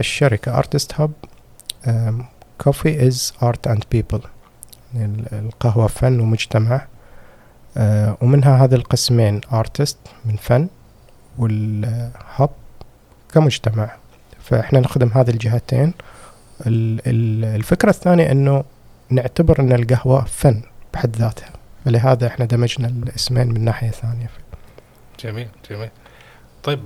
الشركة Artist Hub Coffee از art and people القهوة فن ومجتمع. ومنها هذا القسمين artist من فن وال hub كمجتمع. فإحنا نخدم هذه الجهتين. الفكرة الثانية إنه نعتبر إن القهوة فن بحد ذاتها. فلهذا إحنا دمجنا الاسمين من ناحية ثانية. جميل جميل. طيب